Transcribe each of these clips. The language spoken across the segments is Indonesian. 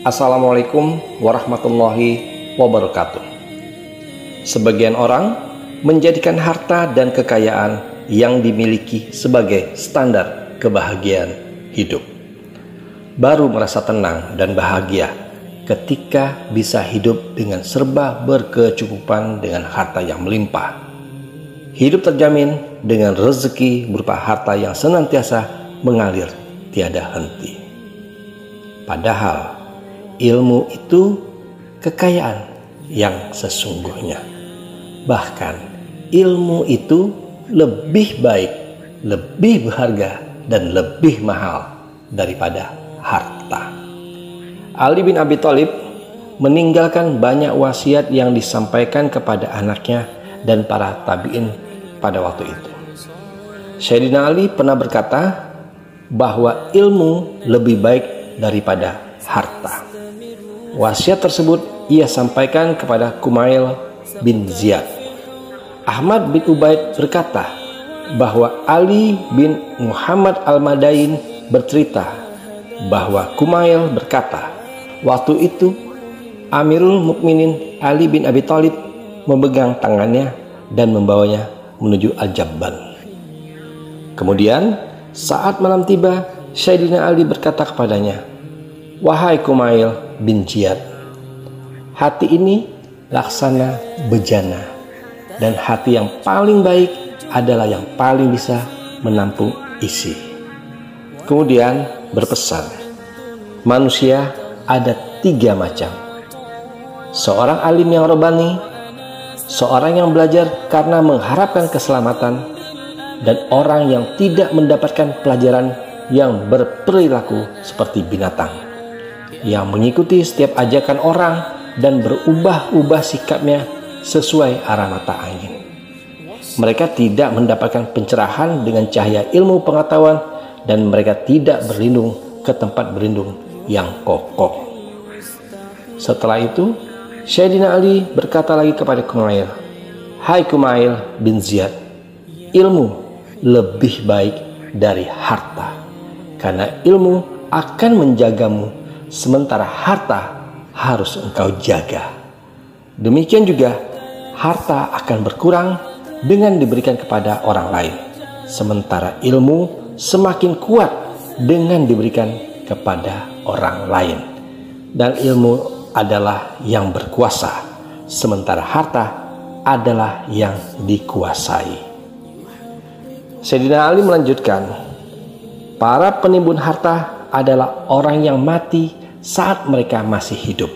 Assalamualaikum warahmatullahi wabarakatuh. Sebagian orang menjadikan harta dan kekayaan yang dimiliki sebagai standar kebahagiaan hidup. Baru merasa tenang dan bahagia ketika bisa hidup dengan serba berkecukupan dengan harta yang melimpah. Hidup terjamin dengan rezeki berupa harta yang senantiasa mengalir tiada henti. Padahal ilmu itu kekayaan yang sesungguhnya. Bahkan ilmu itu lebih baik, lebih berharga, dan lebih mahal daripada harta. Ali bin Abi Thalib meninggalkan banyak wasiat yang disampaikan kepada anaknya dan para tabi'in pada waktu itu. Sayyidina Ali pernah berkata bahwa ilmu lebih baik daripada harta. Wasiat tersebut ia sampaikan kepada Kumail bin Ziyad. Ahmad bin Ubaid berkata bahwa Ali bin Muhammad Al-Madain bercerita bahwa Kumail berkata, waktu itu Amirul Mukminin Ali bin Abi Thalib memegang tangannya dan membawanya menuju Al-Jabbal. Kemudian saat malam tiba, Sayyidina Ali berkata kepadanya, Wahai Kumail bin Ziyad, hati ini laksana bejana dan hati yang paling baik adalah yang paling bisa menampung isi. Kemudian berpesan, manusia ada tiga macam. Seorang alim yang robani, seorang yang belajar karena mengharapkan keselamatan, dan orang yang tidak mendapatkan pelajaran yang berperilaku seperti binatang, yang mengikuti setiap ajakan orang dan berubah-ubah sikapnya sesuai arah mata angin. Mereka tidak mendapatkan pencerahan dengan cahaya ilmu pengetahuan dan mereka tidak berlindung ke tempat berlindung yang kokoh. Setelah itu, Sayyidina Ali berkata lagi kepada Kumail, Hai Kumail bin Ziyad, ilmu lebih baik dari harta, karena ilmu akan menjagamu, sementara harta harus engkau jaga. Demikian juga, harta akan berkurang dengan diberikan kepada orang lain, sementara ilmu semakin kuat dengan diberikan kepada orang lain, dan ilmu adalah yang berkuasa, sementara harta adalah yang dikuasai. Sayyidina Ali melanjutkan, para penimbun harta adalah orang yang mati saat mereka masih hidup.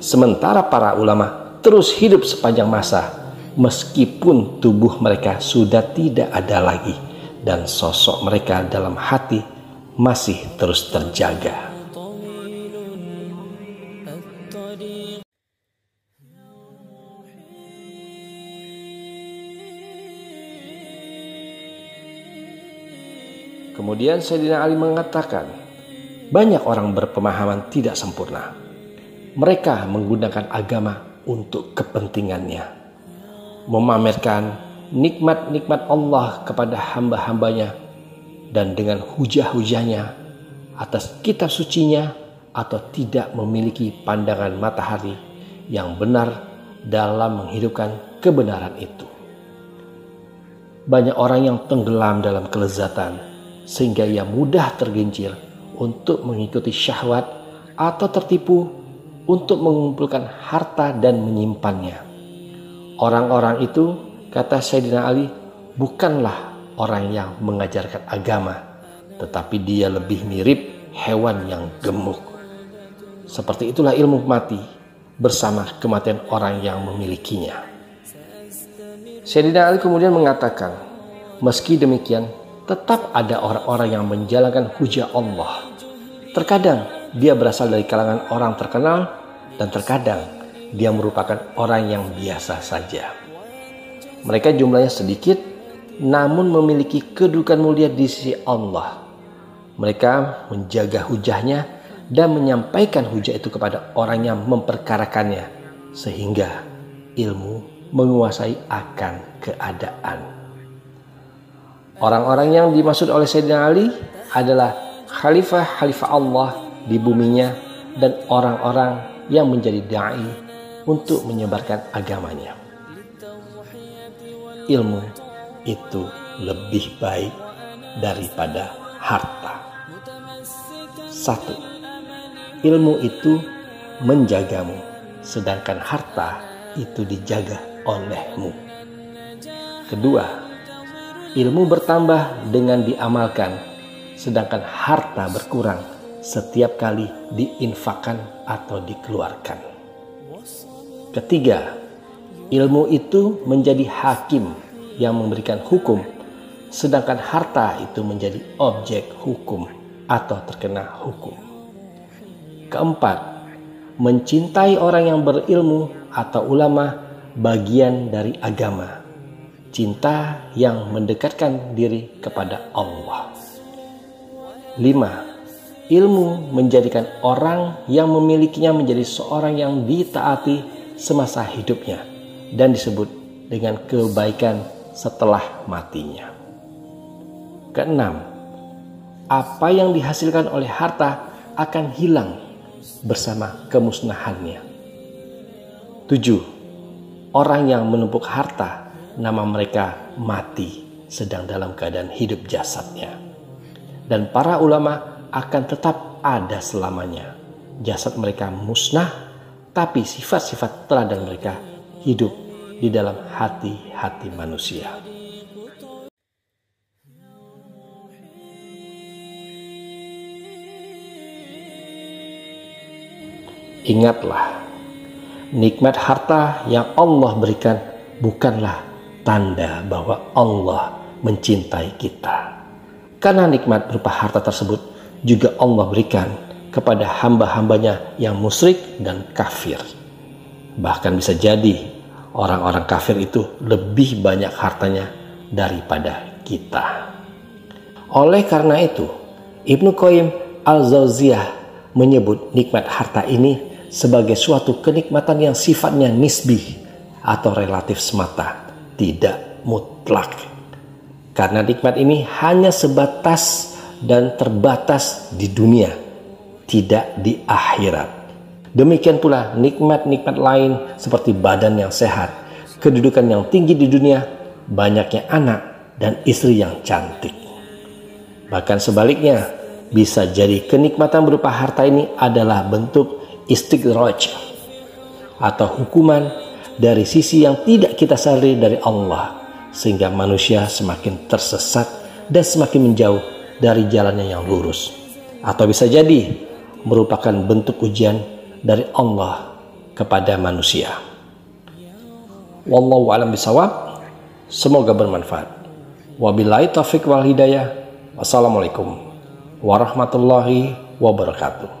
Sementara para ulama terus hidup sepanjang masa meskipun tubuh mereka sudah tidak ada lagi dan sosok mereka dalam hati masih terus terjaga. Kemudian Sayyidina Ali mengatakan, banyak orang berpemahaman tidak sempurna. Mereka menggunakan agama untuk kepentingannya. Memamerkan nikmat-nikmat Allah kepada hamba-hambanya dan dengan hujah-hujahnya atas kitab sucinya atau tidak memiliki pandangan matahari yang benar dalam menghidupkan kebenaran itu. Banyak orang yang tenggelam dalam kelezatan sehingga ia mudah tergincir untuk mengikuti syahwat atau tertipu untuk mengumpulkan harta dan menyimpannya. Orang-orang itu, kata Sayyidina Ali, bukanlah orang yang mengajarkan agama, tetapi dia lebih mirip hewan yang gemuk. Seperti itulah ilmu mati bersama kematian orang yang memilikinya. Sayyidina Ali kemudian mengatakan, meski demikian tetap ada orang-orang yang menjalankan hujah Allah. Terkadang dia berasal dari kalangan orang terkenal dan terkadang dia merupakan orang yang biasa saja. Mereka jumlahnya sedikit namun memiliki kedudukan mulia di sisi Allah. Mereka menjaga hujahnya dan menyampaikan hujah itu kepada orang yang memperkarakannya sehingga ilmu menguasai akan keadaan. Orang-orang yang dimaksud oleh Sayyidina Ali adalah khalifah-khalifah Allah di buminya dan orang-orang yang menjadi dai untuk menyebarkan agamanya. Ilmu itu lebih baik daripada harta. Satu, ilmu itu menjagamu, sedangkan harta itu dijaga olehmu. Kedua, ilmu bertambah dengan diamalkan, sedangkan harta berkurang setiap kali diinfakkan atau dikeluarkan. Ketiga, ilmu itu menjadi hakim yang memberikan hukum, sedangkan harta itu menjadi objek hukum atau terkena hukum. Keempat, mencintai orang yang berilmu atau ulama bagian dari agama. Cinta yang mendekatkan diri kepada Allah. Lima, ilmu menjadikan orang yang memilikinya menjadi seorang yang ditaati semasa hidupnya dan disebut dengan kebaikan setelah matinya. Keenam, apa yang dihasilkan oleh harta akan hilang bersama kemusnahannya. Tujuh, orang yang menumpuk harta nama mereka mati sedang dalam keadaan hidup jasadnya. Dan para ulama akan tetap ada selamanya. Jasad mereka musnah, tapi sifat-sifat teladan mereka hidup di dalam hati-hati manusia. Ingatlah, nikmat harta yang Allah berikan bukanlah tanda bahwa Allah mencintai kita. Karena nikmat berupa harta tersebut juga Allah berikan kepada hamba-hambanya yang musyrik dan kafir. Bahkan bisa jadi orang-orang kafir itu lebih banyak hartanya daripada kita. Oleh karena itu, Ibnu Qayyim Al-Zauziyah menyebut nikmat harta ini sebagai suatu kenikmatan yang sifatnya nisbi atau relatif semata, tidak mutlak. Karena nikmat ini hanya sebatas dan terbatas di dunia, tidak di akhirat. Demikian pula nikmat-nikmat lain seperti badan yang sehat, kedudukan yang tinggi di dunia, banyaknya anak, dan istri yang cantik. Bahkan sebaliknya, bisa jadi kenikmatan berupa harta ini adalah bentuk istiqroj atau hukuman dari sisi yang tidak kita sadari dari Allah sehingga manusia semakin tersesat dan semakin menjauh dari jalannya yang lurus atau bisa jadi merupakan bentuk ujian dari Allah kepada manusia. Wallahu alam bisawab. Semoga bermanfaat. Wabillahi taufik wal hidayah. Wassalamualaikum warahmatullahi wabarakatuh.